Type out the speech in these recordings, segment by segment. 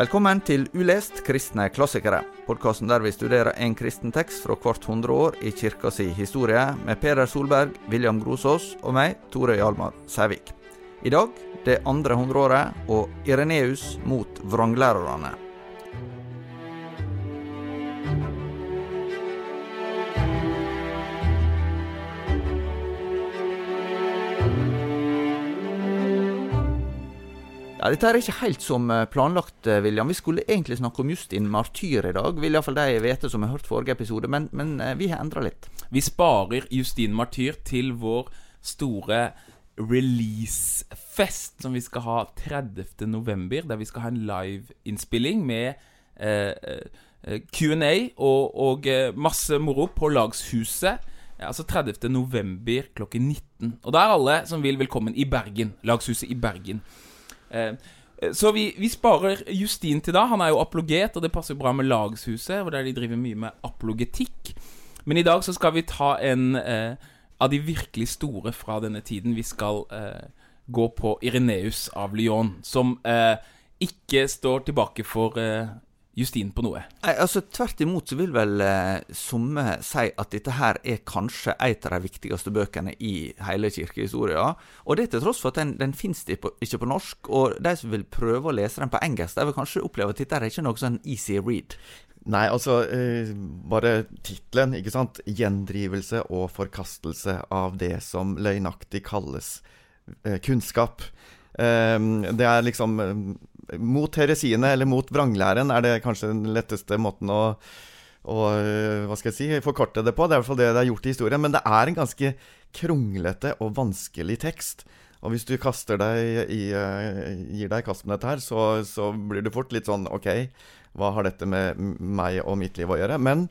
Velkommen til Ulest kristne klassikere, podkasten der vi studerer en kristen tekst fra hvert hundre år i kirka si historie, med Peder Solberg, William Grosås og meg, Tore Hjalmar Sævik. I dag det andre hundreåret og Ireneus mot vranglærerne. Ja, Dette er ikke helt som eh, planlagt, eh, William. Vi skulle egentlig snakke om Justin Martyr i dag. Vil iallfall de vite som har hørt forrige episode, men, men eh, vi har endra litt. Vi sparer Justin Martyr til vår store releasefest som vi skal ha 30. november, der vi skal ha en liveinnspilling med eh, Q&A og, og, masse moro på Lagshuset. Altså 30. november klokken 19. Og da er alle som vil, velkommen i Bergen. Lagshuset i Bergen. Eh, så vi, vi, sparer Justin til da. Han er jo apologet, og det passer bra med Lagshuset, hvor de driver mye med apologetikk. Men i dag så skal vi ta en eh, av de virkelig store fra denne tiden. Vi skal eh, gå på Ireneus av Lyon, som eh, ikke står tilbake for eh, Justin på noe? Nei, altså Tvert imot så vil vel eh, somme si at dette her er kanskje et av de viktigste bøkene i hele kirkehistoria. Og det til tross for at den, den finnes ikke på norsk, og de som vil prøve å lese den på engelsk, de vil kanskje oppleve at dette er ikke noe sånn easy read. Nei, altså eh, Bare tittelen, ikke sant. 'Gjendrivelse og forkastelse av det som løgnaktig kalles eh, kunnskap'. Eh, det er liksom eh, mot heresiene, eller mot vranglæren, er det kanskje den letteste måten å, å hva skal jeg si, forkorte det på. Det er i hvert fall det det er gjort i historien. Men det er en ganske kronglete og vanskelig tekst. Og hvis du kaster deg i, gir deg i kast med dette her, så, så, blir du fort litt sånn OK, hva har dette med meg og mitt liv å gjøre? Men,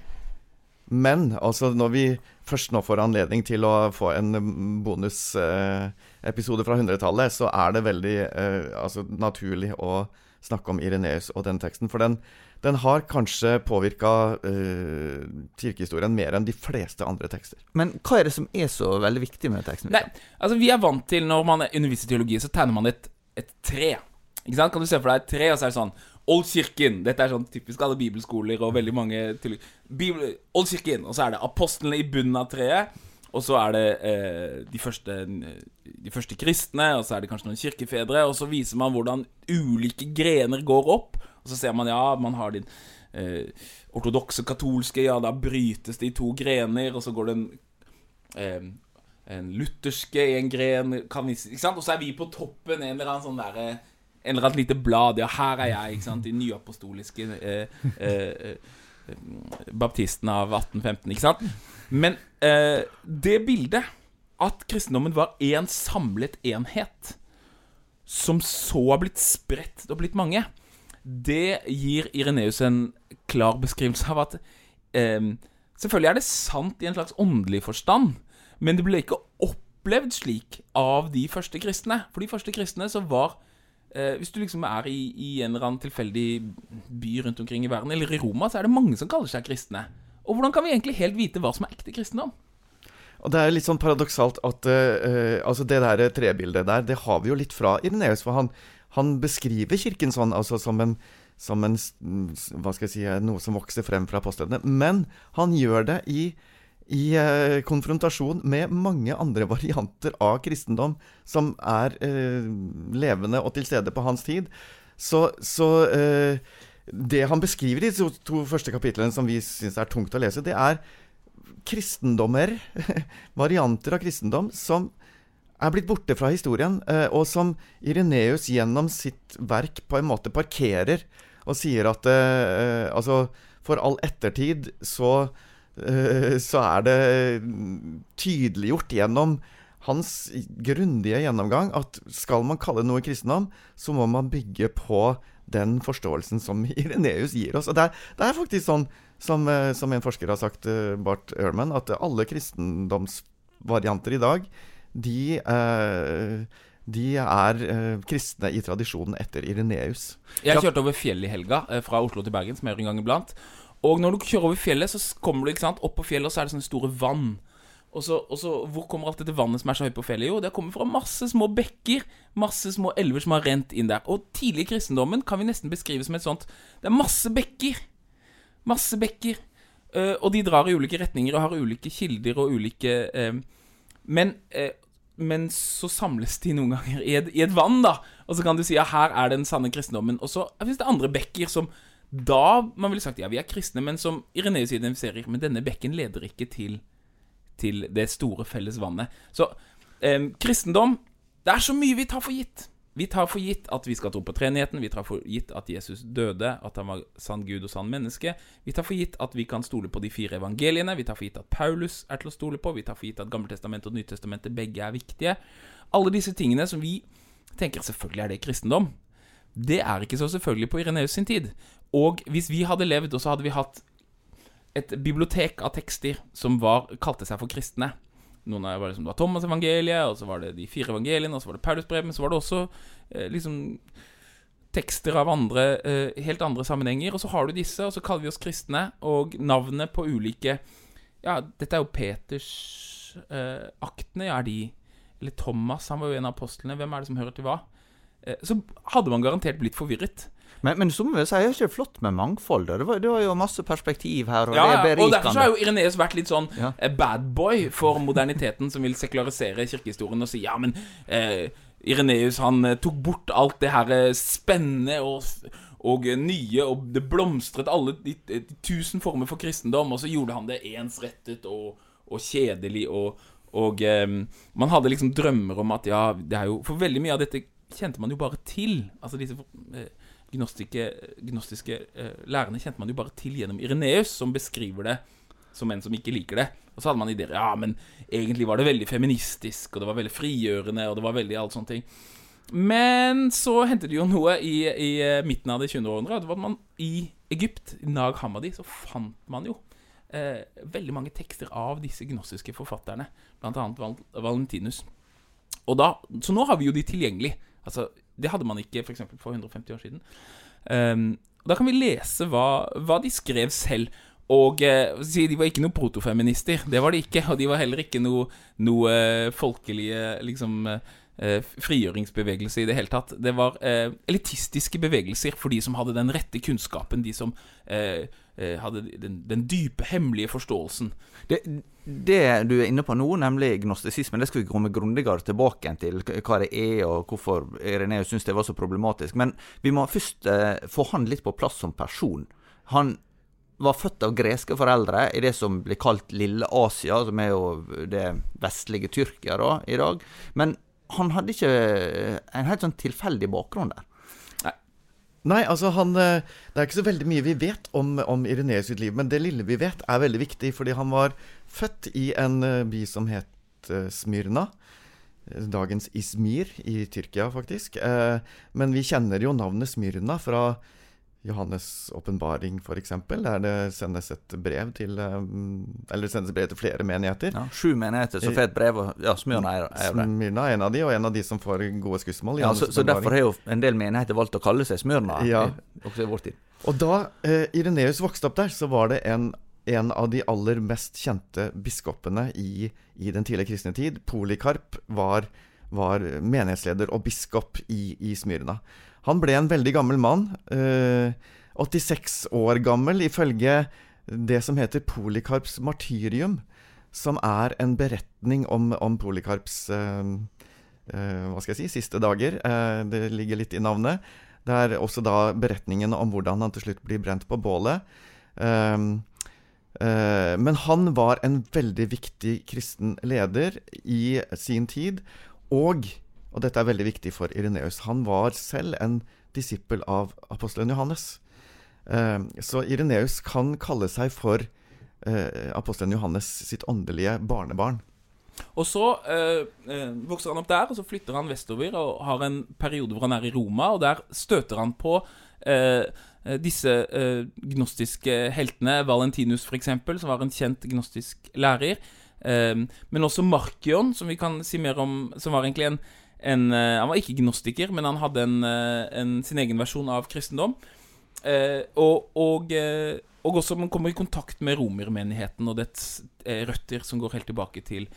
men altså når vi først nå får anledning til å få en bonusepisode fra 100-tallet, så er det veldig eh, altså, naturlig å snakke om Ireneus og den teksten. For den, den har kanskje påvirka eh, kirkehistorien mer enn de fleste andre tekster. Men hva er det som er så veldig viktig med teksten? Nei, altså Vi er vant til når man underviser teologi, så tegner man et, et tre. Ikke sant? Kan du se for deg et tre, og så er det sånn Oldkirken. Dette er sånn typisk alle bibelskoler og veldig mange Bibel, Oldkirken. Og så er det apostlene i bunnen av treet. Og så er det eh, de, første, de, første, kristne, og så er det kanskje noen kirkefedre. Og så viser man hvordan ulike grener går opp. Og så ser man ja, man har din eh, ortodokse katolske, ja, da brytes det i to grener. Og så går det en, eh, en lutherske i en gren, ikke sant? Og så er vi på toppen en eller annen sånn derre eller annet lite blad. Ja, her er jeg, ikke sant, de nyapostoliske eh, eh, eh, baptistene av 1815, ikke sant? Men eh, det bildet, at kristendommen var én samlet enhet, som så har blitt spredt og blitt mange, det gir Ireneus en klar beskrivelse av at eh, Selvfølgelig er det sant i en slags åndelig forstand, men det ble ikke opplevd slik av de første kristne. For de første kristne så var hvis du liksom er i, i, en eller annen tilfeldig by rundt omkring i verden, eller i Roma, så er det mange som kaller seg kristne. Og hvordan kan vi egentlig helt vite hva som er ekte kristendom? Og Det er litt sånn paradoksalt at uh, altså det der trebildet der, det har vi jo litt fra Ireneus. For han, han beskriver kirken sånn, altså som en, som en Hva skal jeg si Noe som vokser frem fra apostlene. Men han gjør det i i eh, konfrontasjon med mange andre varianter av kristendom som er eh, levende og til stede på hans tid. Så, så eh, det han beskriver i de to, to første kapitlene, som vi syns er tungt å lese, det er kristendommer, varianter av kristendom, som er blitt borte fra historien, eh, og som Ireneus gjennom sitt verk på en måte parkerer og sier at eh, altså, for all ettertid så Eh, så er det tydeliggjort gjennom hans grundige gjennomgang at skal man kalle noe kristendom, så må man bygge på den forståelsen som Ireneus gir oss. Og det er, det er faktisk sånn, som, eh, som, en forsker har sagt, eh, Bart Ehrman, at alle kristendomsvarianter i dag, de, eh, de er eh, kristne i tradisjonen etter Ireneus. Jeg kjørte over fjellet i helga, fra Oslo til Bergen, som jeg gjør en gang iblant. Og når du kjører over fjellet, så kommer du ikke sant, opp på fjellet, og så er det sånne store vann. Og så, og så, Hvor kommer alt dette vannet som er så høyt på fjellet? Jo, det kommer fra masse små bekker. Masse små elver som har rent inn der. Og tidlig i kristendommen kan vi nesten beskrive som et sånt Det er masse bekker. Masse bekker. Uh, og de drar i ulike retninger og har ulike kilder og ulike uh, Men uh, men så samles de noen ganger i et, i et, vann, da. Og så kan du si ja, her er den sanne kristendommen. Og så fins det andre bekker som da man ville sagt ja, vi er kristne, men som Ireneus identifiserer. Men denne bekken leder ikke til til det store felles vannet. Så eh, kristendom Det er så mye vi tar for gitt. Vi tar for gitt at vi skal tro på treenigheten. Vi tar for gitt at Jesus døde, at han var sann Gud og sann menneske. Vi tar for gitt at vi kan stole på de fire evangeliene. Vi tar for gitt at Paulus er til å stole på. Vi tar for gitt at Gammeltestamentet og Nytestamentet begge er viktige. Alle disse tingene som vi tenker selvfølgelig er det kristendom. Det er ikke så selvfølgelig på Ireneus sin tid. Og hvis vi hadde levd, og så hadde vi hatt et bibliotek av tekster som var, kalte seg for kristne. Noen av var liksom, det var Thomas-evangeliet, og så var det de fire evangeliene, og så var det Paulusbrevet, men så var det også eh, liksom tekster av andre, eh, helt andre sammenhenger. Og så har du disse, og så kaller vi oss kristne, og navnet på ulike Ja, dette er jo Peters-aktene, eh, ja, er de Eller Thomas, han var jo en av apostlene. Hvem er det som hører til hva? Eh, så hadde man garantert blitt forvirret. Men, men som vi sier, er ikke flott med mangfold? Det var, det var jo masse perspektiv her. Og ja, det er berikende. Og derfor så har jo Ireneus vært litt sånn ja. Eh, badboy for moderniteten, som vil sekularisere kirkehistorien og si ja, men eh, Ireneus han eh, tok bort alt det her spennende og, og nye, og det blomstret alle de, de, tusen former for kristendom, og så gjorde han det ensrettet og, og kjedelig, og, og eh, man hadde liksom drømmer om at ja, det er jo For veldig mye av dette kjente man jo bare til. Altså disse eh, gnostiske, gnostiske uh, lærerne kjente man jo bare til gjennom Ireneus, som beskriver det som en som ikke liker det. Og så hadde man ideer Ja, men egentlig var det veldig feministisk, og det var veldig frigjørende, og det var veldig alt sånne ting. Men så hendte det jo noe i, i uh, midten av det 20. århundret. Det var at man i Egypt, i Nag Hammadi, så fant man jo eh, veldig mange tekster av disse gnostiske forfatterne, blant annet Valentinus. Og da, så nå har vi jo de tilgjengelig. Altså, det hadde man ikke for, For, for 150 år siden. Um, da kan vi lese hva, hva de skrev selv. Og eh, de var ikke noen protofeminister. Det var de ikke. Og de var heller ikke noe, noe eh, folkelige liksom, eh, frigjøringsbevegelse i det hele tatt. Det var elitistiske bevegelser for de som hadde den rette kunnskapen. De som hadde den, den, dype, hemmelige forståelsen. Det, det, du er inne på nå, nemlig gnostisismen, det skal vi komme grundigere tilbake til hva det er, og hvorfor Ireneus syns det var så problematisk. Men vi må først eh, få han litt på plass som person. Han var født av greske foreldre i det som blir kalt Lille Asia, som er jo det vestlige Tyrkia da, i dag. Men han hadde ikke en helt sånn tilfeldig bakgrunn der. Nei, altså han eh, Det er ikke så veldig mye vi vet om, om Ireneus sitt liv, men det lille vi vet, er veldig viktig, fordi han var født i en eh, by som het uh, Smyrna. Dagens Izmir i Tyrkia, faktisk. Men vi kjenner jo navnet Smyrna fra Johannes' åpenbaring, f.eks., der det sendes et brev til Eller det sendes brev til flere menigheter. Ja, Sju menigheter som får et brev, og ja, Smyrna er, er det. Smyrna er en av de, og en av de som får gode skussmål. Ja, så, så, derfor har jo en del menigheter valgt å kalle seg Smyrna, ja. også i vår tid. Og da eh, Ireneus vokste opp der, så var det en, en av de aller mest kjente biskopene i, i den tidlige kristne tid, Polikarp, var, var menighetsleder og biskop i, i Smyrna. Han ble en veldig gammel mann. Eh, 86 år gammel, ifølge det som heter Polikarps martyrium. Som er en beretning om, om Polikarps eh, eh, hva skal jeg si, siste dager. Eh, det ligger litt i navnet. Det er også da beretningen om hvordan han til slutt blir brent på bålet. Eh, eh, men han var en veldig viktig kristen leder i sin tid. Og og dette er veldig viktig for Ireneus. Han var selv en disippel av apostelen Johannes. Eh, så Ireneus kan kalle seg for eh, apostelen Johannes sitt åndelige barnebarn. Og så eh, vokser han opp der, og så flytter han vestover og har en periode hvor han er i Roma, og der støter han på eh, disse eh, gnostiske heltene, Valentinus f.eks., som var en kjent gnostisk lærer, men også Markion, som vi kan si mer om, som var egentlig en en, uh, Han var ikke gnostiker, men han hadde en, uh, en, sin egen versjon av kristendom. Uh, og, og og også man kommer i kontakt med romermenigheten og dets eh, røtter, som går helt tilbake til,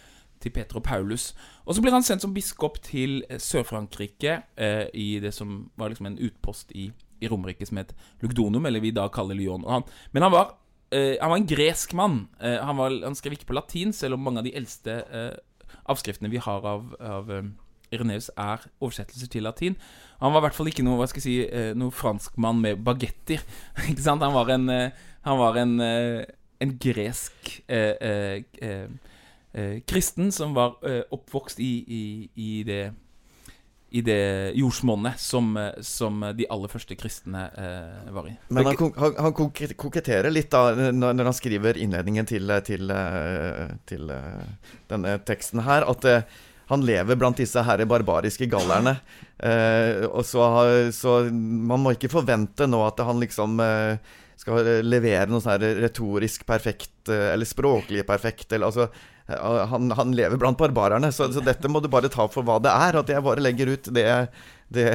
til Peter og Paulus. Og så blir han sendt som biskop til eh, Sør-Frankrike, eh, i det som var liksom en utpost i, i Romerike som het Lugdonum, eller vi da kaller Lyon. Han, men han var, eh, han var en gresk mann. Eh, han, var, han skrev ikke på latin, selv om mange av de eldste eh, avskriftene vi har av, av eh, Ireneus er oversettelser til latin. Han var i hvert fall ikke noe hva skal jeg si, eh, noe franskmann med bagetter. ikke sant? Han var en, eh, han var en, eh, en gresk eh, eh, eh, kristen som var eh, oppvokst i, i, i det i det jordsmonnet som, som de aller første kristne eh, var i. Men han, han, han koketterer litt da når, når han skriver innledningen til, til, til denne teksten her, at eh, han lever blant disse herre barbariske gallerne. Eh, og så, så man må ikke forvente nå at han liksom eh, skal levere noe sånn retorisk perfekt eh, eller språklig perfekt. Eller, altså, eh, han, han lever blant barbarerne, så, så dette må du bare ta for hva det er. At jeg bare legger ut det, det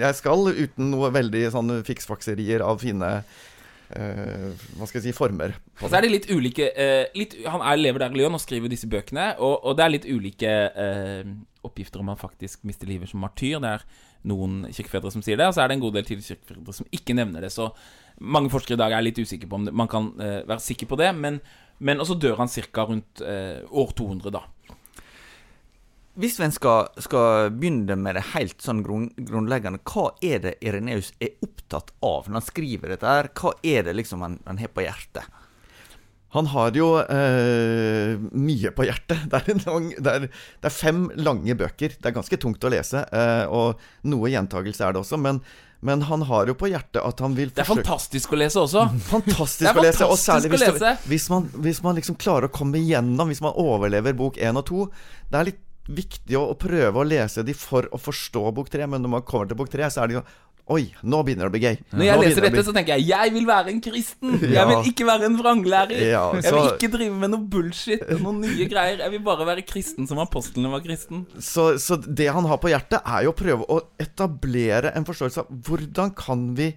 jeg skal, uten noe veldig sånn fiksfakserier av fine hva skal jeg si former. Og så er det litt ulike eh, litt, Han er, lever der i Lyon og skriver disse bøkene, og, og det er litt ulike eh, oppgifter om han faktisk mister livet som martyr. Det er noen kirkefedre som sier det, og så er det en god del tidligere kirkefedre som ikke nevner det. Så mange forskere i dag er litt usikre på om det, man kan eh, være sikker på det, men, men også dør han ca. rundt eh, år 200, da. Hvis en skal, skal begynne med det helt sånn grunn, grunnleggende, hva er det Ireneus er opptatt av når han skriver dette? her? Hva er det liksom han, han har på hjertet? Han har jo eh, mye på hjertet. Det er, en lang, det, er, det er fem lange bøker. Det er ganske tungt å lese, eh, og noe gjentagelse er det også. Men, men han har jo på hjertet at han vil forsøke Det er fantastisk å lese også. Fantastisk å lese, og særlig hvis, du, hvis, man, hvis man liksom klarer å komme igjennom, hvis man overlever bok én og to. Det er litt viktig å, å prøve å lese de for å forstå bok tre, men når man kommer til bok tre, så er det jo Oi, nå begynner det å bli gøy. Når jeg Nå leser dette, bli- så tenker jeg jeg vil være en kristen. Jeg vil ikke være en vranglærer. Ja, Jeg vil ikke drive med noe bullshit og noen nye greier. Jeg vil bare være kristen som apostlene var kristen. så, så det han har på hjertet, er jo å prøve å etablere en forståelse av hvordan kan vi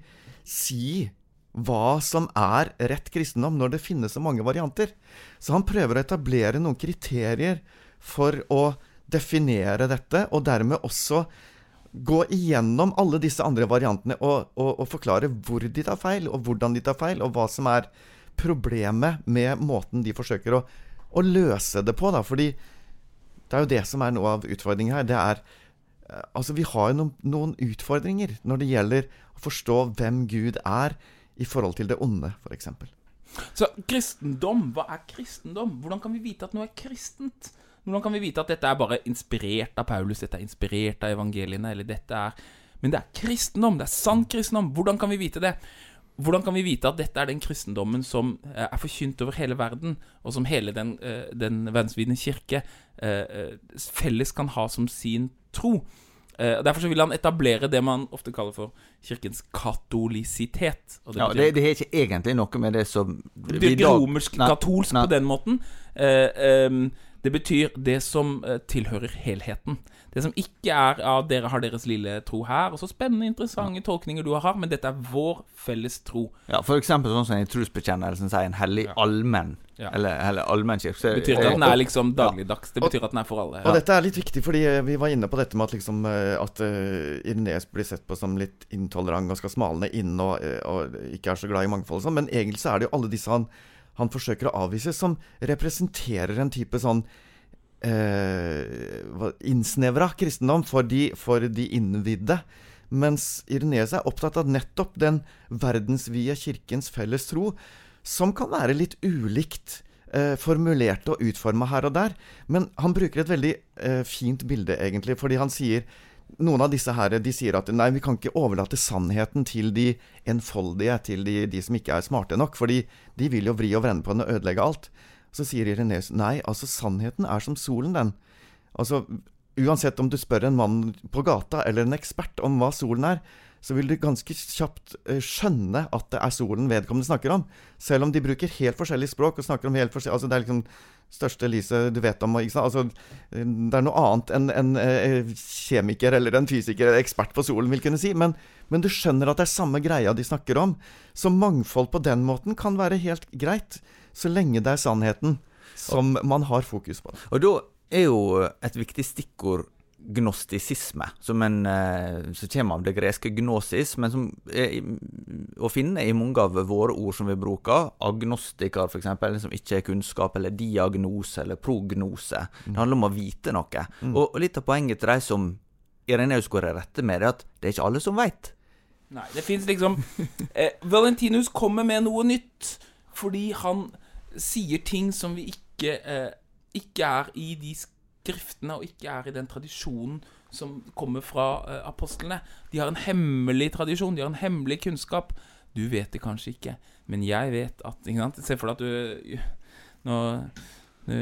si hva som er rett kristendom, når det finnes så mange varianter. Så han prøver å etablere noen kriterier for å definere dette, og dermed også gå igjennom alle disse andre variantene og, og, og forklare hvor de tar feil, og hvordan de tar feil, og hva som er problemet med måten de forsøker å, å løse det på. Da. Fordi det er jo det som er noe av utfordringen her. Det er eh, Altså, vi har jo noen, noen utfordringer når det gjelder å forstå hvem Gud er i forhold til det onde, f.eks. Så kristendom, hva er kristendom? Hvordan kan vi vite at noe er kristent? Hvordan kan vi vite at dette er bare inspirert av Paulus, dette er inspirert av evangeliene, eller dette er Men det er kristendom, det er sann kristendom. Hvordan kan vi vite det? Hvordan kan vi vite at dette er den kristendommen som eh, er forkynt over hele verden, og som hele den, eh, den verdensvide kirke eh, eh, felles kan ha som sin tro? Eh, Derfor så vil han etablere det man ofte kaller for kirkens katolisitet. Det Ja, det, det har ikke egentlig noe med det som det er ikke romersk-katolsk på den måten. Eh, ehm, det betyr det som eh, tilhører helheten. Det som ikke er av dere har deres lille tro her. Og så spennende, interessante tolkninger du har, men dette er vår felles tro. Ja, for eksempel sånn som i trosbekjennelsen sier en hellig Ja. allmenn, Ja. eller, eller allmennkirke. Det betyr ikke at den er liksom dagligdags. Det betyr at den er for alle. Og dette er litt viktig, fordi eh, vi var inne på dette med at, liksom, eh, at Ireneus blir sett på som litt intolerant og skal smalne inn og, og ikke er så glad i mangfold og sånn, men egentlig så er det jo alle disse han, han forsøker å avvise, som representerer en type sånn eh, innsnevra kristendom for de, for de innvidde. Mens Ireneus er opptatt av nettopp den verdensvide kirkens felles tro, som kan være litt ulikt eh, formulert og utforma her og der. Men han bruker et veldig eh, fint bilde, egentlig, fordi han sier noen av disse her, de sier at nei, vi kan ikke overlate sannheten til de enfoldige, til de, de som ikke er smarte nok, fordi de vil jo vri og vrenne på den og ødelegge alt. Så sier Ireneus nei, altså sannheten er som solen, den. Altså, uansett om du spør en mann på gata eller en ekspert om hva solen er, så vil du ganske kjapt eh, skjønne at det er solen vedkommende snakker om. Selv om de bruker helt forskjellig språk og snakker om helt forskjellig Altså, det er liksom største lyset du vet om. Altså, eh, det er noe annet enn en en kjemiker eller en fysiker eller ekspert på solen vil kunne si. Men, men, du skjønner at det er samme greia de snakker om. Så mangfold på den måten kan være helt greit, så lenge det er sannheten som man har fokus på. Og da er jo et viktig stikkord gnostisisme, som, en, eh, som kommer av det greske gnosis, men som er å finne i mange av våre ord som vi bruker. Agnostiker, f.eks., som ikke er kunnskap, eller diagnose, eller prognose. Det handler om å vite noe. Mm. Og, og, litt av poenget til de som Ireneus går i rette med, er at det er ikke alle som veit. Nei, det fins liksom eh, Valentinus kommer med noe nytt fordi han sier ting som vi ikke, eh, ikke er i de skriftene og ikke er i den tradisjonen som kommer fra uh, apostlene. De har en hemmelig tradisjon, de har en hemmelig kunnskap. Du vet det kanskje ikke, men jeg vet at ikke sant? Se for deg at du Nå du,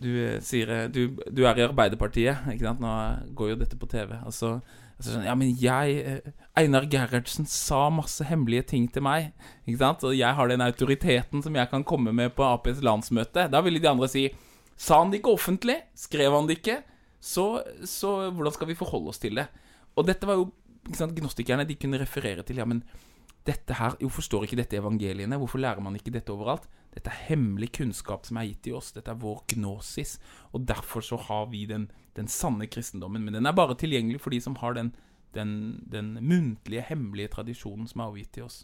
du, sier du, du, er i Arbeiderpartiet, ikke sant? Nå går jo dette på TV. Altså, altså sånn, Ja, men jeg eh, Einar Gerhardsen sa masse hemmelige ting til meg. Ikke sant? Og jeg har den autoriteten som jeg kan komme med på Aps landsmøte. Da ville de andre si Sa han det ikke offentlig? Skrev han det ikke? Så, så, hvordan skal vi forholde oss til det? Og dette var jo sant, Gnostikerne de kunne referere til Ja, men dette her Jo, forstår ikke dette evangeliene? Hvorfor lærer man ikke dette overalt? Dette er hemmelig kunnskap som er gitt i oss. Dette er vår gnosis. Og derfor så har vi den, den sanne kristendommen. Men den er bare tilgjengelig for de som har den, den, den muntlige, hemmelige tradisjonen som er avgitt til oss.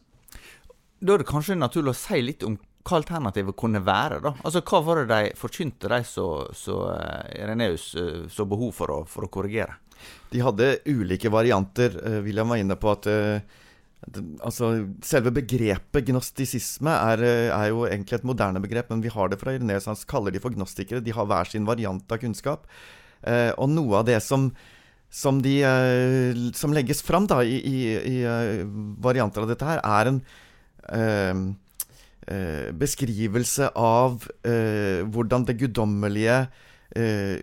Da er det kanskje naturlig å si litt om hva alternativet kunne være. da? Altså, Hva var det de forkynte, de som eh, Ireneus uh, så behov for å, for å, korrigere? De hadde ulike varianter. Uh, William var inne på at altså, Selve begrepet gnostisisme er, er, jo egentlig et moderne begrep, men vi har det fra Ireneus. Han kaller de for gnostikere. De har hver sin variant av kunnskap. og noe av det som, som, de, som legges fram da, i, i, i varianter av dette her, er en eh, beskrivelse av eh, hvordan det guddommelige eh,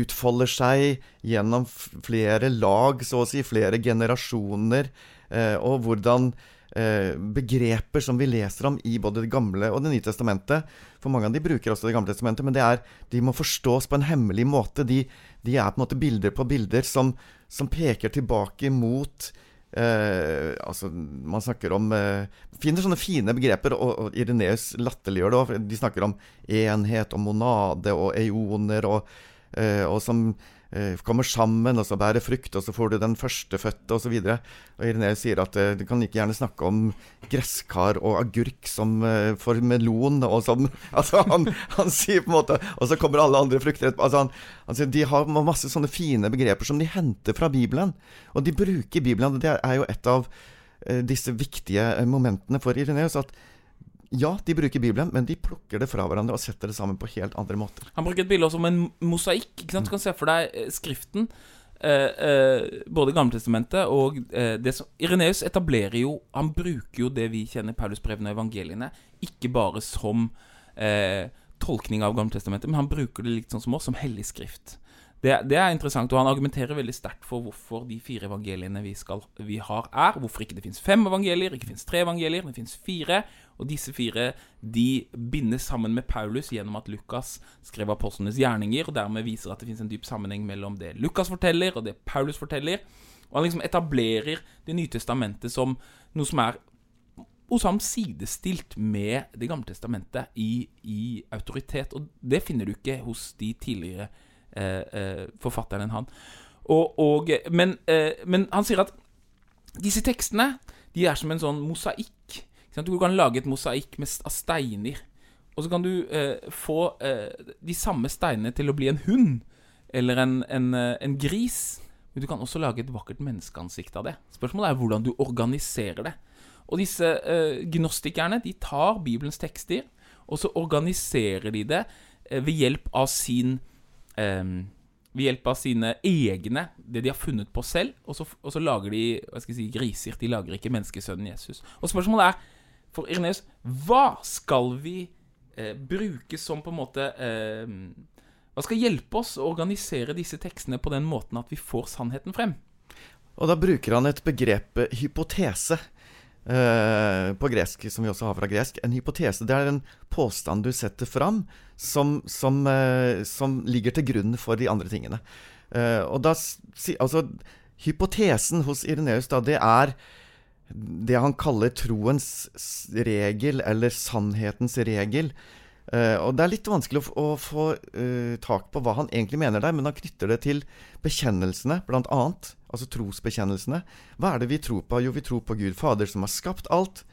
utfolder seg gjennom flere lag, så å si, flere generasjoner, eh, og hvordan eh, begreper som vi leser om i både Det gamle og Det nye testamentet For mange av de bruker også Det gamle testamentet, men det er, de må forstås på en hemmelig måte. De, de er på en måte bilder på bilder som, som peker tilbake mot Eh, altså, man snakker om eh, Finner sånne fine begreper, og, og Ireneus latterliggjør det òg. De snakker om enhet og monade og eoner, og, eh, og som kommer sammen, og så bærer frukt, og så får du den førstefødte, osv. Ireneus sier at uh, du kan ikke gjerne snakke om gresskar og agurk som uh, for melon og som Altså, han, han, sier på en måte Og så kommer alle andre frukter. Altså, han, han sier, de har masse sånne fine begreper som de henter fra Bibelen. Og de bruker Bibelen. og Det er jo et av disse viktige momentene for Ireneus. at ja, de bruker Bibelen, men de plukker det fra hverandre og setter det sammen på helt andre måter. Han bruker et bilde som en mosaikk. ikke sant? Du kan se for deg eh, Skriften. Eh, eh, både Gamletestamentet og eh, det som Ireneus etablerer jo Han bruker jo det vi kjenner Paulusbrevene og evangeliene, ikke bare som eh, tolkning av Gamletestamentet, men han bruker det litt sånn som oss, som hellig skrift. Det, det, er interessant, og han argumenterer veldig sterkt for hvorfor de fire evangeliene vi, skal, vi har, er. Hvorfor ikke det fins fem evangelier, ikke fins tre evangelier, det fins fire. Og disse fire de bindes sammen med Paulus gjennom at Lukas skrev apostlenes gjerninger, og dermed viser at det fins en dyp sammenheng mellom det Lukas forteller, og det Paulus forteller. Og han liksom etablerer Det nye testamentet som noe som er hos ham sidestilt med Det gamle testamentet i, i autoritet. Og det finner du ikke hos de tidligere Eh, eh, forfatteren enn han. Og, og, men, eh, men, han sier at disse tekstene de er som en sånn mosaikk. Du kan lage et mosaikk av steiner. Og så kan du eh, få eh, de samme steinene til å bli en hund eller en, en, en, gris. Men du kan også lage et vakkert menneskeansikt av det. Spørsmålet er hvordan du organiserer det. Og disse eh, gnostikerne de tar Bibelens tekster, og så organiserer de det ved hjelp av sin um, ved hjelp av sine egne, det de har funnet på selv, og så, og så lager de hva skal jeg si, griser. De lager ikke menneskesønnen Jesus. Og spørsmålet er, for Irenaeus, hva skal vi eh, bruke som på en måte eh, hva skal hjelpe oss å organisere disse tekstene på den måten at vi får sannheten frem? Og da bruker han et begrep eh, hypotese. Uh, på gresk, som vi også har fra gresk. En hypotese det er en påstand du setter fram som, som, uh, som ligger til grunn for de andre tingene. Uh, og da Altså, hypotesen hos Ireneus, da, det er det han kaller troens regel, eller sannhetens regel. Uh, og Det er litt vanskelig å, å få uh, tak på hva han egentlig mener der, men han knytter det til bekjennelsene, annet. Altså trosbekjennelsene. Hva er det vi tror på? Jo, vi tror på Gud Fader, som har skapt alt.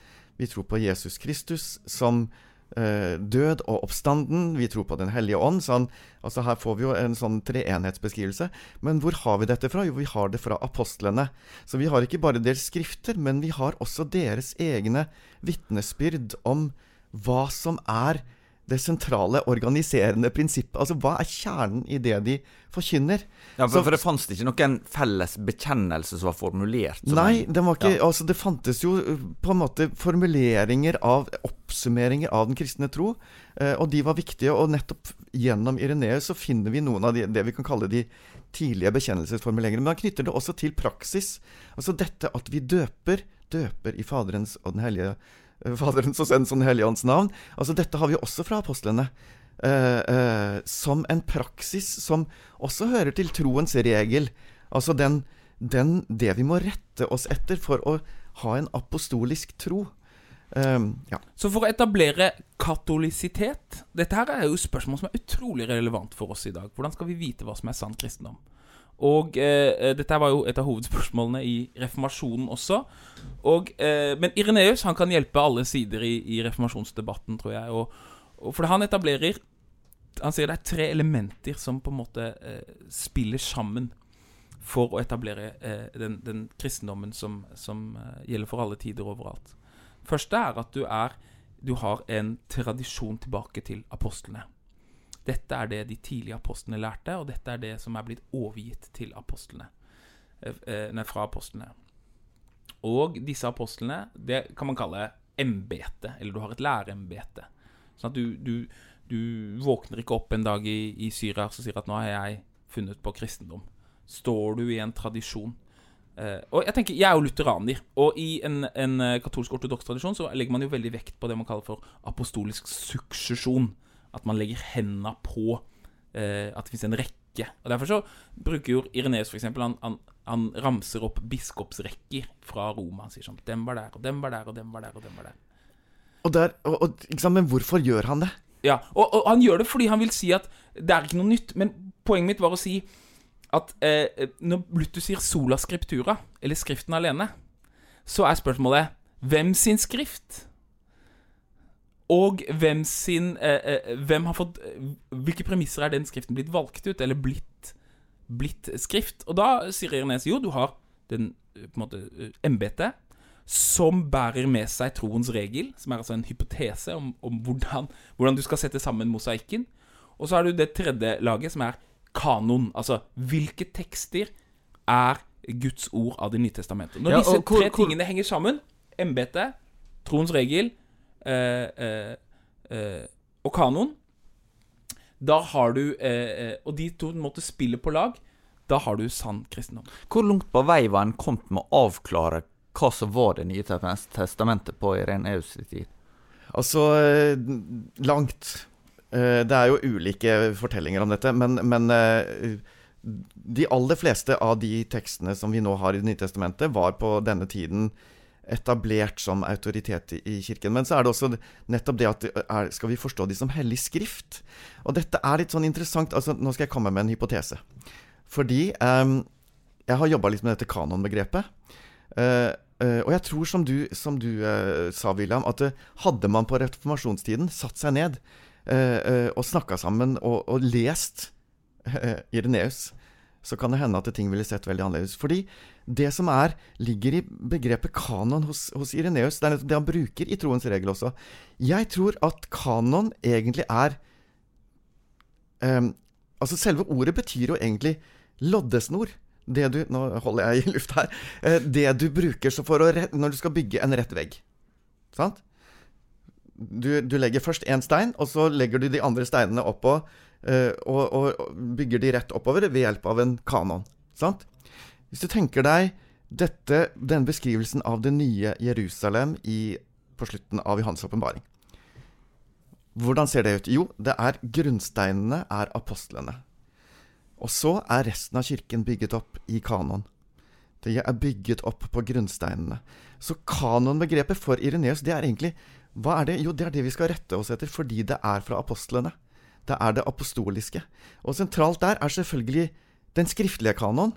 Vi tror på Jesus Kristus som død og oppstanden. Vi tror på Den hellige ånd. Sånn, altså Her får vi jo en sånn treenhetsbeskrivelse. Men hvor har vi dette fra? Jo, vi har det fra apostlene. Så vi har ikke bare deres skrifter, men vi har også deres egne vitnesbyrd om hva som er det sentrale organiserende prinsippet. Altså hva er kjernen i det de forkynner? Ja, Så- for, for det fantes ikke noen felles bekjennelse som var formulert? Som Nei, en- den var ikke, Ja. altså det fantes jo uh, på en måte formuleringer av oppsummeringer av den kristne tro, eh, og de var viktige. Og nettopp gjennom Ireneus så finner vi noen av de, det vi kan kalle de tidlige bekjennelsesformuleringene. Men han knytter det også til praksis. Altså dette at vi døper, døper i Faderens og den hellige eh, Faderens og Sønnens og Den hellige ånds navn. Altså Dette har vi også fra apostlene. eh, eh, som en praksis som også hører til troens regel. Altså den, den, det vi må rette oss etter for å ha en apostolisk tro. Ehm, ja. Så for å etablere katolisitet Dette her er jo spørsmål som er utrolig relevant for oss i dag. Hvordan skal vi vite hva som er sann kristendom? Og eh, dette var jo et av hovedspørsmålene i reformasjonen også. Og, eh, men Ireneus han kan hjelpe alle sider i, i reformasjonsdebatten, tror jeg. Og, og for han etablerer Han sier det er tre elementer som på en måte eh, spiller sammen for å etablere eh, den, den kristendommen som, som eh, gjelder for alle tider overalt. Første er at du, er, du har en tradisjon tilbake til apostlene. Dette er det de tidlige apostlene lærte, og dette er det som er blitt overgitt til apostlene. Eh, eh, Nei, fra apostlene. Og disse apostlene, det kan man kalle embete, eller du har et læreembete. Sånn at du, du, du våkner ikke opp en dag i, i Syria og sier at nå har jeg funnet på kristendom. Står du i en tradisjon. Eh, og Jeg tenker, jeg er jo lutheraner, og i en, en katolsk ortodoks tradisjon så legger man jo veldig vekt på det man kaller for apostolisk suksesjon. At man legger henda på eh, at det fins en rekke. Og Derfor så bruker jo Ireneus for eksempel, han, han, han ramser opp biskopsrekker fra Roma. Han sier sånn Den var der, og den var der, og den var der, og den var der. Og der, og, og, ikke sant, men hvorfor gjør han det? Ja, og, og han gjør det fordi han vil si at det er ikke noe nytt. Men poenget mitt var å si at eh, når Luther sier 'sola scriptura', eller 'Skriften alene', så er spørsmålet hvem sin skrift? Og hvem sin eh, eh, Hvem har fått eh, Hvilke premisser er den skriften blitt valgt ut, eller blitt, blitt skrift? Og da sier Irenes jo, du har den på en måte embetet som bærer med seg troens regel, som er altså en hypotese om, om hvordan, hvordan du skal sette sammen mosaikken. Og så har du det tredje laget, som er kanon. Altså hvilke tekster er Guds ord av Det nye testamentet. Når Ja, disse tre hvor- hvor- tingene henger sammen, embetet, troens regel og kanon, da har du eh, eh, Og de to måtte spille på lag. Da har du sann kristendom. Hvor langt på vei var en kommet med å avklare hva som var Det nye testamentet på Ireneus tid? Altså eh, langt. Eh, Det er jo ulike fortellinger om dette, men, men eh, de aller fleste av de tekstene som vi nå har i Det nye testamentet, var på denne tiden etablert som autoritet i kirken. Men så er det også nettopp det at er, skal vi forstå de som hellig skrift? Og dette er litt sånn interessant. altså Nå skal jeg komme med en hypotese. Fordi eh, jeg har jobba litt med dette kanonbegrepet. Eh, eh, og jeg tror, som du, som du eh, sa, William, at eh, hadde man på reformasjonstiden satt seg ned eh, og snakka sammen og, og lest Ireneus, så kan det hende at ting ville sett veldig annerledes. Fordi det som er, ligger i begrepet kanon hos, hos Ireneus, det er nettopp det han bruker i troens regel også. Jeg tror at kanon egentlig er um, Altså, selve ordet betyr jo egentlig loddesnor. Det du Nå holder jeg i luft her. Uh, det du bruker for å når du skal bygge en rett vegg. Sant? Du, du legger først én stein, og så legger du de andre steinene oppå Uh, og, og bygger de rett oppover ved hjelp av en kanon. Sant? Hvis du tenker deg dette, den beskrivelsen av det nye Jerusalem i, på slutten av Johans åpenbaring Hvordan ser det ut? Jo, det er grunnsteinene er apostlene. Og så er resten av kirken bygget opp i kanon. Det er bygget opp på grunnsteinene. Så kanonbegrepet for Ireneus, det er egentlig Hva er det? Jo, det er det vi skal rette oss etter, fordi det er fra apostlene. Det er det apostoliske. Og sentralt der er selvfølgelig den skriftlige kanon,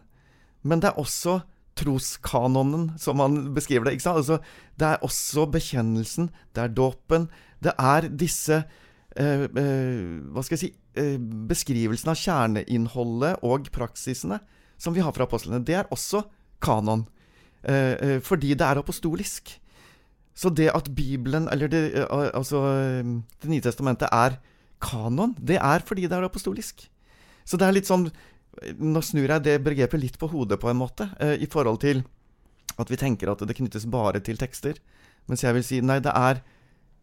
men det er også troskanonen, som han beskriver det. Altså, det er også bekjennelsen, det er dåpen. Det er disse eh, eh, Hva skal jeg si eh, Beskrivelsen av kjerneinnholdet og praksisene som vi har fra apostlene. Det er også kanon. Eh, eh, fordi det er apostolisk. Så det at Bibelen, eller det, eh, altså Det nye testamentet, er kanon, det er fordi det er apostolisk. Så det er litt sånn Nå snur jeg det begrepet litt på hodet, på en måte, i forhold til at vi tenker at det knyttes bare til tekster. Mens jeg vil si nei, det er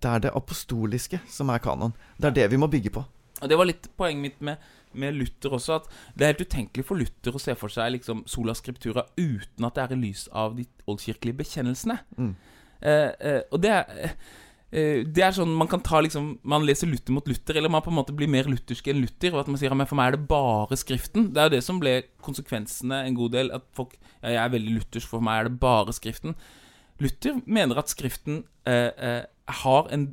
det, er det apostoliske som er kanon. Det er det vi må bygge på. Og Det var litt poenget mitt med, med, Luther også. At det er helt utenkelig for Luther å se for seg liksom sola scriptura uten at det er i lys av de oldkirkelige bekjennelsene. Mm. Eh, eh, og det er eh, det er sånn Man kan ta liksom Man leser Luther mot Luther, eller man på en måte blir mer luthersk enn Luther. Og at man sier at for meg er det bare Skriften. Det er jo det som ble konsekvensene en god del. At folk Ja, jeg er veldig luthersk, for meg er det bare Skriften. Luther mener at Skriften eh, eh, har en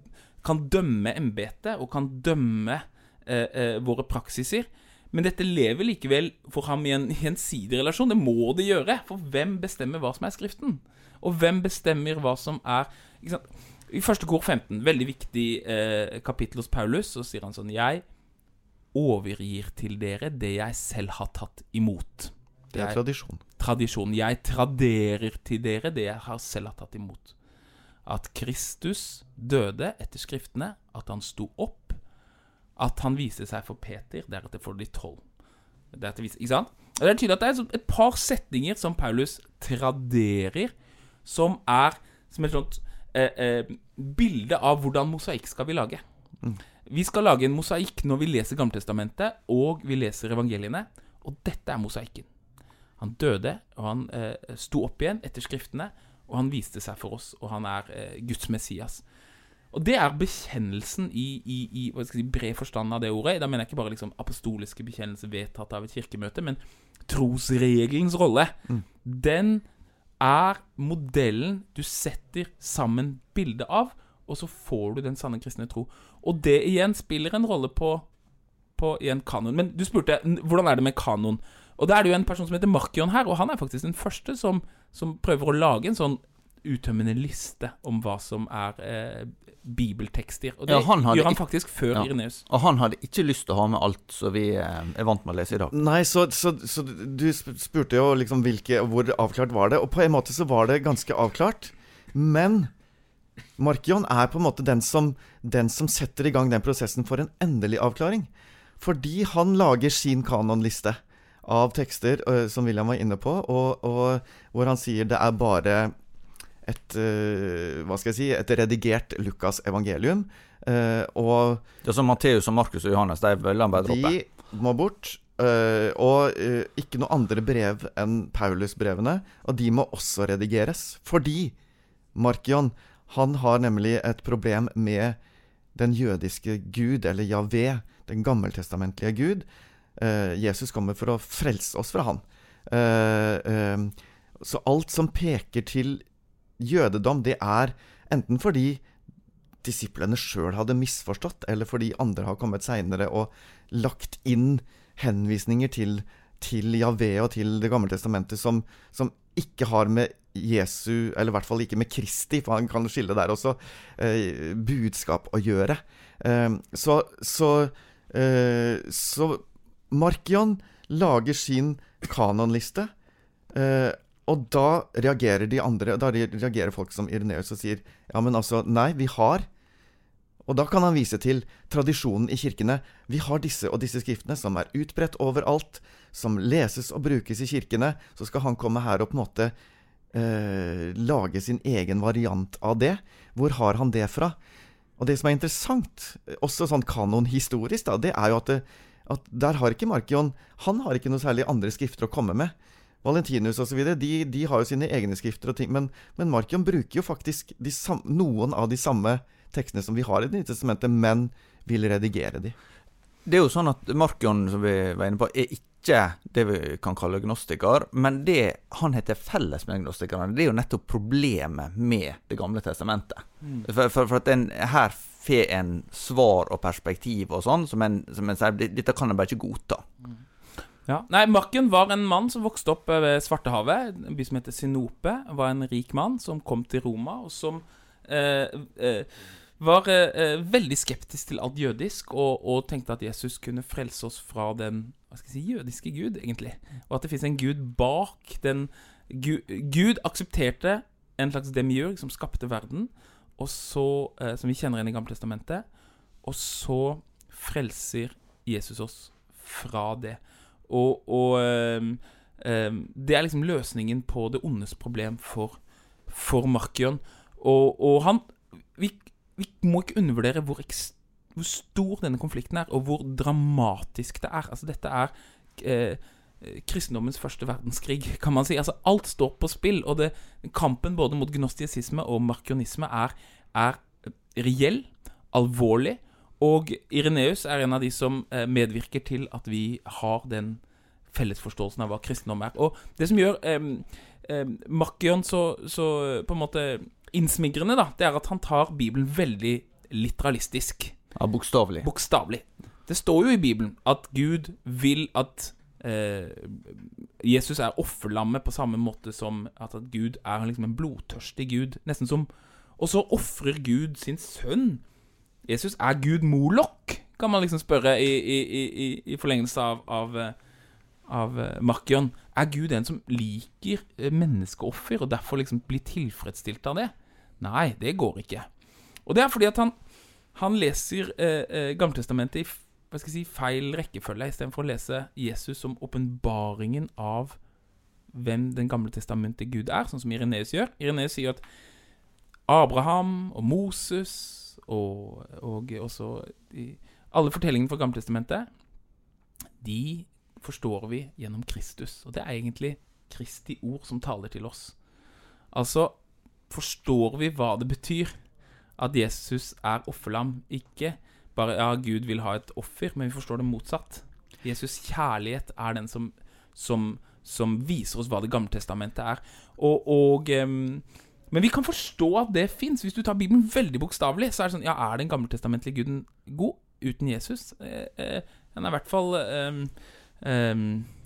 kan dømme embetet og kan dømme eh, eh, våre praksiser. Men dette lever likevel for ham i en gjensidig relasjon. Det må det gjøre. For hvem bestemmer hva som er Skriften? Og hvem bestemmer hva som er I første kor 15, veldig viktig eh, kapittel hos Paulus, så sier han sånn Jeg overgir til dere det jeg selv har tatt imot. Det er tradisjon. Tradisjon. Jeg traderer til dere det jeg har selv har tatt imot at Kristus døde etter Skriftene, at han sto opp, at han viste seg for Peter, deretter for de tolv. Ikke sant? Og Det er tydelig at det er et par setninger som Paulus traderer, som er som et sånt bilde av hvordan mosaikk skal vi lage. Mm. Vi skal lage en mosaikk når vi leser Gammeltestamentet og vi leser evangeliene, og dette er mosaikken. Han døde, og han eh, sto opp igjen etter Skriftene. Og han viste seg for oss, og han er eh, Guds Messias. Og det er bekjennelsen i, i, i hva skal jeg si, bred forstand av det ordet. Da mener jeg ikke bare liksom apostoliske bekjennelser vedtatt av et kirkemøte, men trosregelens rolle. Mm. Den er modellen du setter sammen bildet av, og så får du den sanne kristne tro. Og det igjen spiller en rolle på, på igjen kanon. Men du spurte hvordan er det med kanon. Og da er det jo en person som heter Markion her, og han er faktisk den første som, som prøver å lage en sånn uttømmende liste om hva som er eh, bibeltekster. Og det ja, han gjør han faktisk før ja. Ireneus. Og han hadde ikke lyst til å ha med alt som vi eh, er vant med å lese i dag. Nei, så, så, så du spurte jo liksom hvilke, hvor avklart var det. Og på en måte så var det ganske avklart. Men Markion er på en måte den som, den som setter i gang den prosessen for en endelig avklaring. Fordi han lager sin kanonliste av tekster uh, som William var inne på, og, og, hvor han sier det er bare et uh, Hva skal jeg si Et redigert Lukas evangelium. Uh, og Det er som Matteus og Markus og Johannes, de vil han bare droppe? De må bort. og ikke noe andre brev enn Paulus-brevene. Og de må også redigeres. Fordi Markion, han har nemlig et problem med den jødiske gud, eller Javé, den gammeltestamentlige gud. Jesus kommer for å frelse oss fra han. Så alt som peker til jødedom, det er enten fordi disiplene sjøl hadde misforstått, eller fordi andre har kommet seinere og lagt inn henvisninger til, til Javé og til Det gamle testamentet som, som, ikke har med Jesu, eller i hvert fall ikke med Kristi, for han kan skille der også, budskap å gjøre. så, så, så Markion lager sin kanonliste, eh, og da reagerer de andre Da reagerer folk som Ireneus og sier ja, men altså, nei, vi har Og da kan han vise til tradisjonen i kirkene. Vi har disse og disse skriftene som er utbredt overalt, som leses og brukes i kirkene. Så skal han komme her og på en måte eh, lage sin egen variant av det. Hvor har han det fra? Og det som er interessant, også sånn kanonhistorisk, da, det er jo at det, at der har ikke Markion Han har ikke noe særlig andre skrifter å komme med. Valentinus osv. De, de har jo sine egne skrifter og ting, men, men Markion bruker jo faktisk sam, noen av de samme tekstene som vi har i Det nye testamentet, men vil redigere de. Det er jo sånn at Markion, som vi var inne på, er ikke det vi kan kalle gnostiker. Men det han heter felles med gnostikerne, det er jo nettopp problemet med Det gamle testamentet. Mm. For, for, for, at en her får en svar og perspektiv og sånn, som en, som en sier Dette kan en bare ikke godta. Mm. Ja. Nei, Marken var en mann som vokste opp ved Svartehavet, en by som heter Sinope. Var en rik mann som kom til Roma, og som eh, eh, var eh, veldig skeptisk til alt jødisk, og, og, tenkte at Jesus kunne frelse oss fra den hva skal jeg si, jødiske gud, egentlig. Og at det fins en gud bak den Gud, Gud aksepterte en slags demiurg som skapte verden, og så, eh, som vi kjenner igjen i Gamle Testamentet. og så frelser Jesus oss fra det. Og, og um, um, det er liksom løsningen på det ondes problem for, for Markion. Og, og han vi, vi, må ikke undervurdere hvor, hvor, stor denne konflikten er, og hvor dramatisk det er. Altså, dette er eh, kristendommens første verdenskrig, kan man si. Altså, alt står på spill, og det, kampen både mot gnostisisme og markionisme er, er reell, alvorlig, og Ireneus er en av de som eh, medvirker til at vi har den fellesforståelsen av hva kristendom er. Og det som gjør eh, eh, Makion så, så, på en måte innsmigrende, da, det er at han tar Bibelen veldig literalistisk. Ja, Bokstavelig. Bokstavelig. Det står jo i Bibelen at Gud vil at eh, Jesus er offerlammet på samme måte som at, at Gud er liksom en blodtørstig Gud. Nesten som Og så ofrer Gud sin sønn Jesus, er Gud Molok? Kan man liksom spørre i, i, i, i forlengelse av, av, av eh, Markion. Er Gud en som liker eh, menneskeoffer, og derfor liksom blir tilfredsstilt av det? Nei, det går ikke. Og det er fordi at han, han leser eh, eh Gammeltestamentet i hva skal jeg si, feil rekkefølge, istedenfor å lese Jesus som åpenbaringen av hvem Den gamle testamentet Gud er, sånn som Ireneus gjør. Ireneus sier at Abraham og Moses og, og også de, Alle fortellingene fra Gammeltestamentet, de forstår vi gjennom Kristus. Og det er egentlig Kristi ord som taler til oss. Altså forstår vi hva det betyr at Jesus er offerlam. Ikke bare ja, Gud vil ha et offer, men vi forstår det motsatt. Jesus' kjærlighet er den som, som, som viser oss hva Det gamle testamentet er. Og, og um, men vi kan forstå at det fins. Hvis du tar Bibelen veldig bokstavelig, så er det sånn Ja, er den gammeltestamentlige guden god uten Jesus? Eh, eh, den er i hvert fall eh,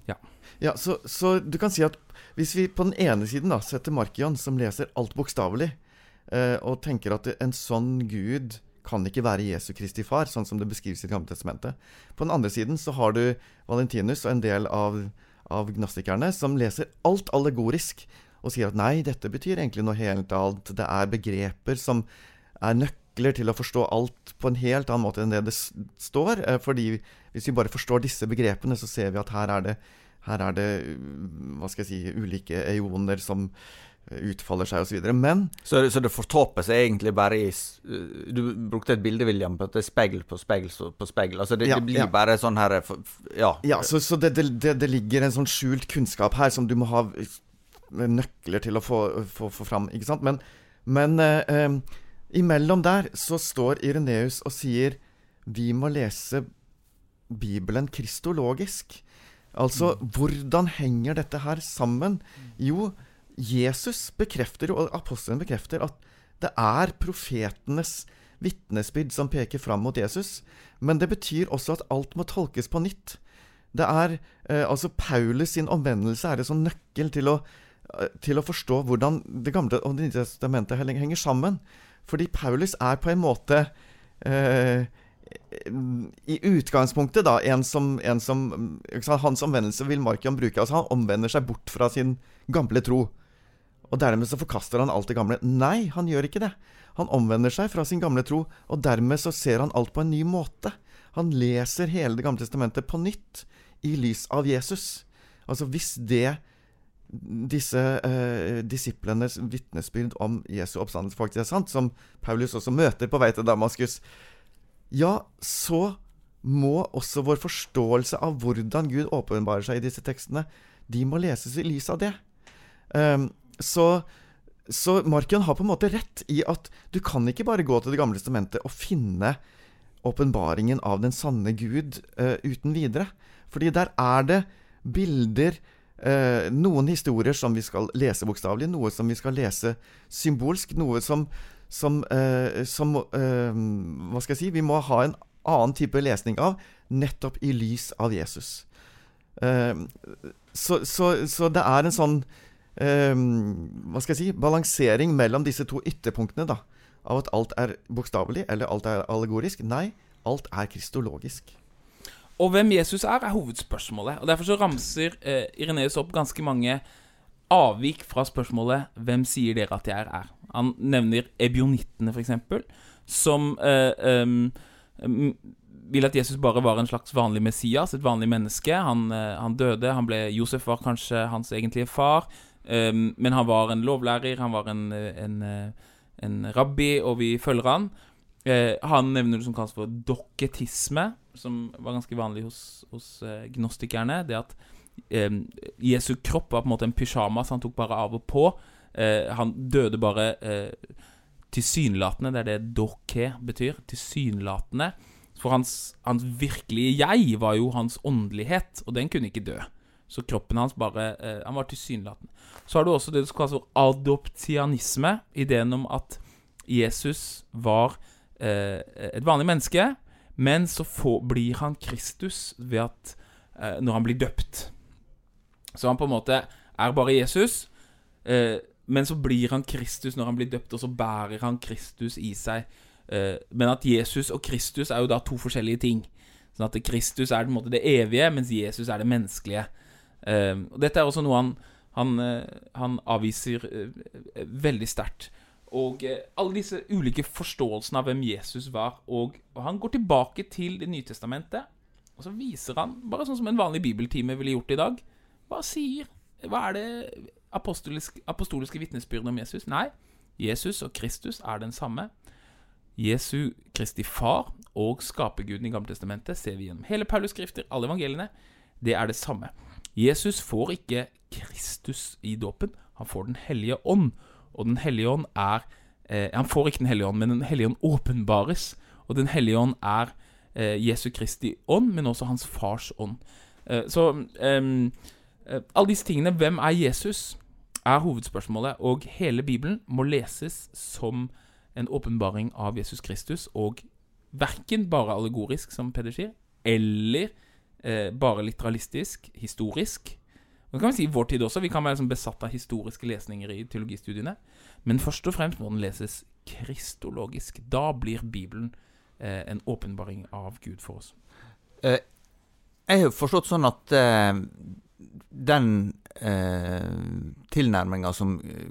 Ja. Ja, så, så, du kan si at hvis vi på den ene siden da setter Markian, som leser alt bokstavelig, eh, og tenker at en sånn gud kan ikke være Jesu Kristi far, sånn som det beskrives i Det gamle. På den andre siden så har du Valentinus og en del av, av gnostikerne som leser alt allegorisk og sier at nei, dette betyr egentlig noe helt annet. Det er begreper som er nøkler til å forstå alt på en helt annen måte enn det det står. Eh, fordi hvis vi bare forstår disse begrepene, så ser vi at her er det, her er det hva skal jeg si, ulike eoner som utfaller seg osv. Men så, så det fortåper seg egentlig bare i Du brukte et bilde, William, på at det er speil på speil på speil. Altså det, ja, det blir ja. bare sånn her Ja. ja så, så det, det, det, ligger en sånn skjult kunnskap her som du må ha nøkler til å få, få, få fram, ikke sant? Men, men eh, eh, imellom der så står Ireneus og sier vi må lese Bibelen kristologisk. Altså, mm. hvordan henger dette her sammen? Jo, Jesus bekrefter og apostelen bekrefter, at det er profetenes vitnesbyrd som peker fram mot Jesus. Men det betyr også at alt må tolkes på nytt. Det er eh, altså Paulus sin omvendelse er en sånn nøkkel til å til å forstå hvordan Det gamle og Det nye testamentet henger sammen. Fordi Paulus er på en måte eh, i utgangspunktet da, en som, en som Hans omvendelse vil Markian bruke. altså Han omvender seg bort fra sin gamle tro. Og dermed så forkaster han alt det gamle. Nei, han gjør ikke det. Han omvender seg fra sin gamle tro, og dermed så ser han alt på en ny måte. Han leser hele Det gamle testamentet på nytt, i lys av Jesus. Altså hvis det disse eh, disiplenes vitnesbyrd om Jesu oppstandelse faktisk er sant, som Paulus også møter på vei til Damaskus, ja, så må også vår forståelse av hvordan Gud åpenbarer seg i disse tekstene, de må leses i lys av det. Um, så, så Markion har på en måte rett i at du kan ikke bare gå til Det gamle testamentet og finne åpenbaringen av den sanne Gud uh, uten videre. Fordi der er det bilder uh, Noen historier som vi skal lese bokstavelig, noe som vi skal lese symbolsk, noe som, som, eh, som Hva skal jeg si? Vi må ha en annen type lesning av, nettopp i lys av Jesus. Uh, så, så, så, det er en sånn uh, Hva skal jeg si balansering mellom disse to ytterpunktene. da Av at alt er bokstavelig, eller alt er allegorisk. Nei, alt er kristologisk. Og hvem Jesus er, er hovedspørsmålet. Og Derfor så ramser eh, Ireneus opp ganske mange avvik fra spørsmålet 'Hvem sier dere at jeg er?' Han nevner ebionittene, f.eks., som um, vil at Jesus bare var en slags vanlig Messias, et vanlig menneske. Han, eh, han døde. han ble, Josef var kanskje hans egentlige far, men han var en lovlærer, han var en, en, eh, en rabbi, og vi følger han. Uh, han nevner det som kalles for dokketisme, som var ganske vanlig hos, hos uh, gnostikerne. Det at um, Jesu kropp var på en måte en pysjamas han tok bare av og på. Uh, han døde bare tilsynelatende. Det er det dokke betyr. Tilsynelatende. For hans, hans, virkelige jeg var jo hans åndelighet, og den kunne ikke dø. Så kroppen hans bare eh, Han var tilsynelatende. Så har du også det som kalles for adoptianisme. Ideen om at Jesus var eh, et vanlig menneske, men så får, blir han Kristus ved at eh, når han blir døpt. Så han på en måte er bare Jesus. Eh, men så blir han Kristus når han blir døpt, og så bærer han Kristus i seg. Eh, men at Jesus og Kristus er jo da to forskjellige ting. Sånn at Kristus er på en måte det evige, mens Jesus er det menneskelige. Eh, og Dette er også noe han, han, eh, han avviser veldig sterkt. Og alle disse ulike forståelsene av hvem Jesus var. Og, og han går tilbake til Det nye testamentet, og så viser han, bare sånn som en vanlig bibeltime ville gjort i dag, hva sier Hva er det apostoliske, apostoliske vitnesbyrdet om Jesus? Nei, Jesus og Kristus er den samme. Jesu Kristi far og skaperguden i Gammeltestamentet ser vi gjennom hele Paulus' skrifter, alle evangeliene. Det er det samme. Jesus får ikke Kristus i dåpen, han får Den hellige ånd. Og Den hellige ånd er eh, Han får ikke Den hellige ånd, men Den hellige ånd åpenbares. Og Den hellige ånd er eh, Jesu Kristi ånd, men også hans fars ånd. Eh, så eh, alle disse tingene Hvem er Jesus? er hovedspørsmålet, og hele Bibelen må leses som en åpenbaring av Jesus Kristus, og verken bare allegorisk, som Peder sier, eller eh, bare literalistisk, historisk. Det kan vi si vår tid også. Vi kan være liksom besatt av historiske lesninger i teologistudiene. Men først og fremst må den leses kristologisk. Da blir Bibelen eh, en åpenbaring av Gud for oss. Eh, jeg har forstått sånn at eh, den eh, tilnærminga som eh,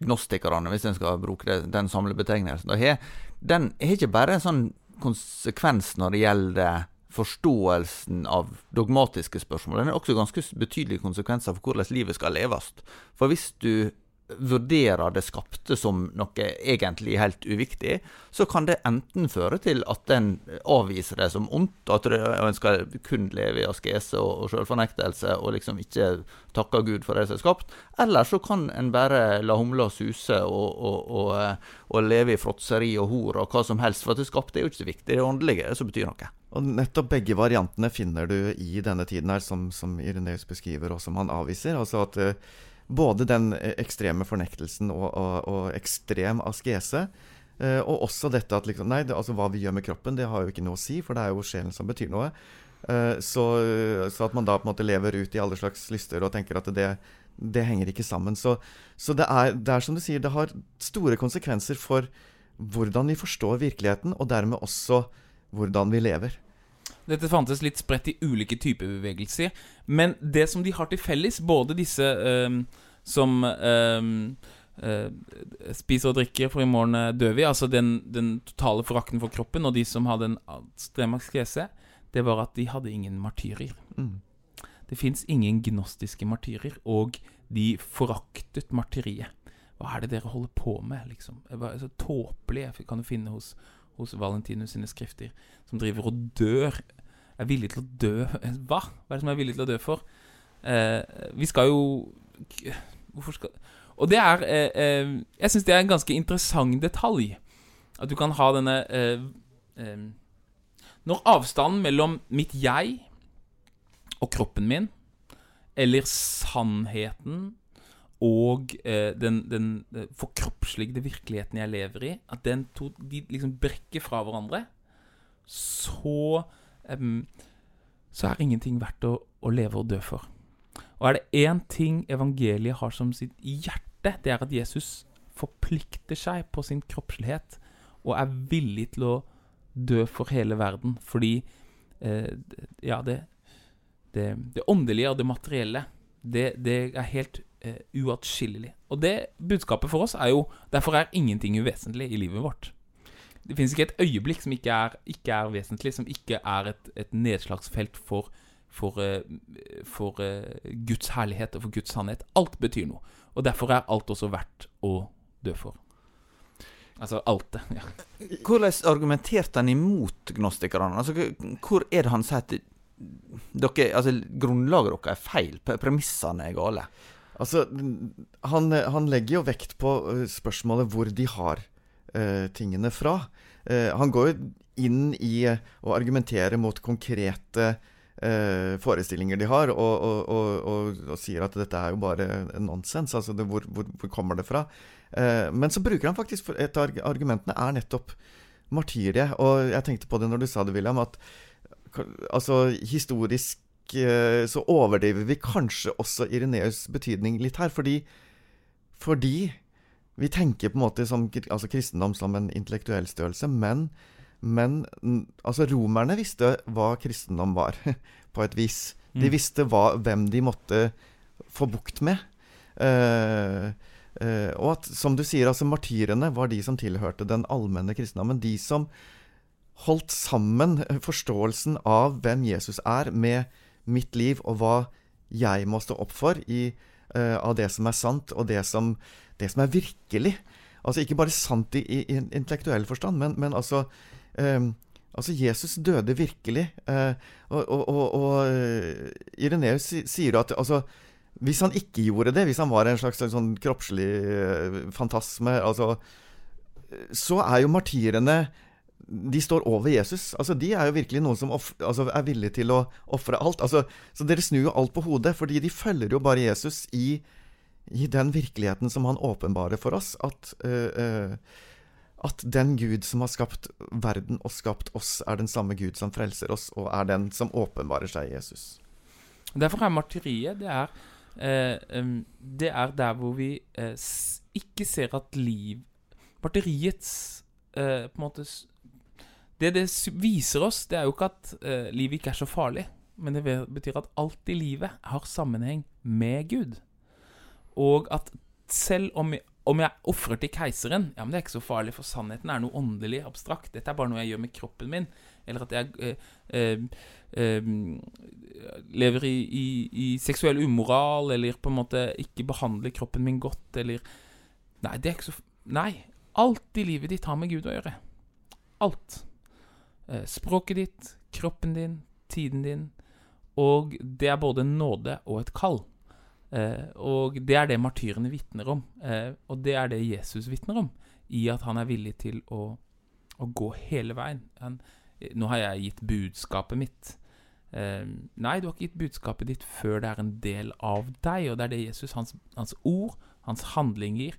gnostikerne, hvis en skal bruke det, den samlebetegnelsen, har, den har ikke bare en sånn konsekvens når det gjelder forståelsen av dogmatiske spørsmål. Den har også ganske betydelige konsekvenser for hvordan livet skal leves. For hvis du vurderer det skapte som noe egentlig helt uviktig, så kan det enten føre til at en avviser det som ondt, at en skal kun leve i askese og, og selvfornektelse og liksom ikke takke Gud for det som er skapt, eller så kan en bare la humla suse og, og, og, og leve i fråtseri og hor og hva som helst, for det skapte er jo ikke så viktig, det er åndelige som betyr noe. Og Nettopp begge variantene finner du i denne tiden her, som, som Ireneus beskriver, og som han avviser. altså at både den eh, ekstreme fornektelsen og, og, og ekstrem askese. uh, og også dette at liksom, nei, det, altså, hva vi gjør med kroppen, det har jo ikke noe å si, for det er jo sjelen som betyr noe. Uh, så, så, at man da på en måte lever ut i alle slags lyster og tenker at det, det henger ikke sammen. Så, så det, er, det, er, som du sier, det har store konsekvenser for hvordan vi forstår virkeligheten, og dermed også hvordan vi lever. Dette fantes litt spredt i ulike typer bevegelser. Men det som de har til felles, både disse um, som um, uh, spiser og drikker, for i morgen dør vi, altså den, den, totale forakten for kroppen, og de som hadde en stremaskese, det var at de hadde ingen martyrer. Mm. Det fins ingen gnostiske martyrer, og de foraktet martyriet. Hva er det dere holder på med, liksom? Så tåpelig kan du finne hos hos Valentinus sine skrifter, som driver og dør. Er villig til å dø Hva? Hva er det som er villig til å dø for? Eh, vi skal jo Hvorfor skal Og det er eh, eh, Jeg syns det er en ganske interessant detalj. At du kan ha denne eh, eh, Når avstanden mellom mitt jeg og kroppen min, eller sannheten og eh, den, den eh, forkroppsligde virkeligheten jeg lever i, at to, de liksom brekker fra hverandre, så em, Så er ingenting verdt å, å leve og dø for. Og er det én ting evangeliet har som sitt hjerte, det er at Jesus forplikter seg på sin kroppslighet og er villig til å dø for hele verden. Fordi eh, ja, det, det, det åndelige og det materielle, det, det er helt eh, uatskillelig. Og det budskapet for oss er jo Derfor er ingenting uvesentlig i livet vårt. Det finnes ikke et øyeblikk som ikke er, ikke er vesentlig, som ikke er et, et nedslagsfelt for, for, eh, for eh, Guds herlighet og for Guds sannhet. Alt betyr noe. Og derfor er alt også verdt å dø for. Altså alt det. Ja. Hvordan argumenterte han imot gnostikerne? Altså, hvor er det han sier at dere, altså, grunnlaget deres er feil? Premissene er gale? Altså, han, han legger jo vekt på eh, spørsmålet hvor de har uh, tingene fra. Uh, han går jo inn i å argumentere mot konkrete uh, forestillinger de har, og, og, og, og, sier at dette er jo bare nonsens. Altså, det, hvor, hvor, hvor kommer det fra? Men så bruker han faktisk Et av argumentene er nettopp martyriet. Og jeg tenkte på det når du sa det, William, at altså historisk så overdriver vi kanskje også Ireneus betydning litt her. Fordi, fordi vi tenker på en måte som, altså kristendom som en intellektuell størrelse, men, men altså romerne visste hva kristendom var, på et vis. De Mm. visste hva, hvem de måtte få bukt med. Uh, uh, og at, som du sier, altså martyrene var de som tilhørte den allmenne kristendommen. De som holdt sammen forståelsen av hvem Jesus er, med mitt liv og hva jeg må stå opp for i, uh, av det som er sant, og det som, det som er virkelig. Altså ikke bare sant i, i, intellektuell forstand, men, men altså um, Altså, Jesus døde virkelig. Eh, og og, og, og Ireneus sier at altså, hvis han ikke gjorde det, hvis han var en slags sånn kroppslig fantasme, altså Så er jo martyrene De står over Jesus. Altså, de er jo virkelig noen som off, altså, er villige til å ofre alt. Altså, så dere snur jo alt på hodet, fordi de følger jo bare Jesus i, i den virkeligheten som han åpenbarer for oss. At uh, at den Gud som har skapt verden og skapt oss, er den samme Gud som frelser oss, og er den som åpenbarer seg i Jesus. Derfor er martyriet det er, uh, um, det er der hvor vi ikke ser at liv Martyriets på en måte Det det viser oss, det er jo ikke at eh, livet ikke er så farlig, men det betyr at alt i livet har sammenheng med Gud. Og at selv om jeg, om jeg ofrer til keiseren, ja, men det er ikke så farlig, for sannheten er noe åndelig abstrakt. Dette er bare noe jeg gjør med kroppen min. Eller at jeg eh, eh, eh, lever i, i, i seksuell umoral, eller på en måte ikke behandler kroppen min godt, eller Nei, det er ikke så Nei. Alt i livet ditt har med Gud å gjøre. Alt. Eh, språket ditt, kroppen din, tiden din. Og det er både nåde og et kall. Eh, og det er det martyrene vitner om. Eh, og det er det Jesus vitner om, i at han er villig til å, å gå hele veien. Han, nå har jeg gitt budskapet mitt. Nei, du har ikke gitt budskapet ditt før det er en del av deg, og det er det Jesus, hans, hans ord, hans handlinger,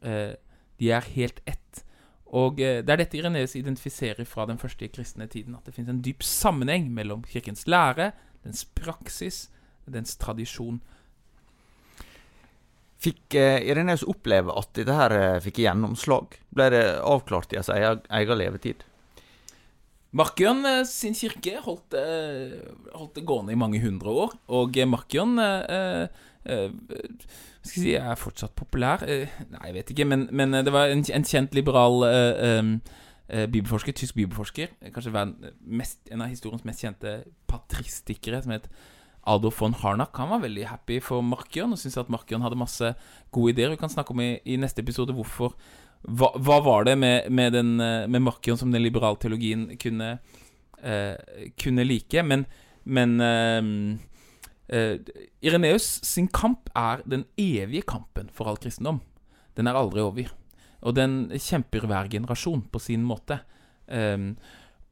de er helt ett. Og eh, det er dette Ireneus identifiserer fra den første kristne tiden, at det finnes en dyp sammenheng mellom kirkens lære, dens praksis, dens tradisjon. Fikk eh, Ireneus oppleve at dette her eh, fikk gjennomslag? Ble det avklart i hans egen, levetid? Markion sin kirke holdt, holdt det gående i mange hundre år, og Markion eh, Hva skal jeg si Er fortsatt populær? Uh, nei, jeg vet ikke, men, men eh, det var en, en kjent liberal uh, bibelforsker, tysk bibelforsker. Kanskje mest, en av historiens mest kjente patristikere, som het Adolf von Harnack. Han var veldig happy for Markion og syntes at Markion hadde masse gode ideer. Vi kan snakke om i, i neste episode hvorfor hva, hva var det med, med, den, med Markion som den liberale teologien kunne, kunne like? Men, men Ireneus sin kamp er den evige kampen for all kristendom. Den er aldri over. Og den kjemper hver generasjon på sin måte. Um,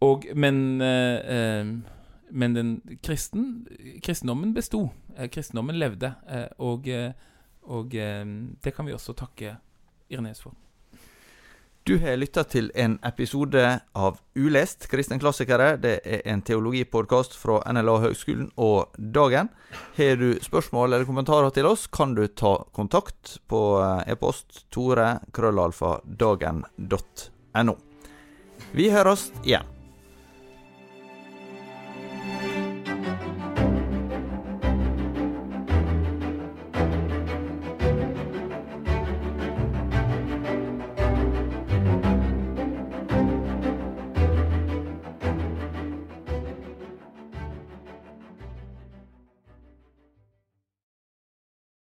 og, men uh, men den kristen, kristendommen besto. Uh, kristendommen levde. Uh, og, og det kan vi også takke Ireneus for. Du har lytta til en episode av Ulest kristen klassikere. Det er en teologipodkast fra NLA Høgskolen og Dagen. Har du spørsmål eller kommentarer til oss, kan du ta kontakt på e-post tore.krøllalfa.dagen.no. Vi høres igjen.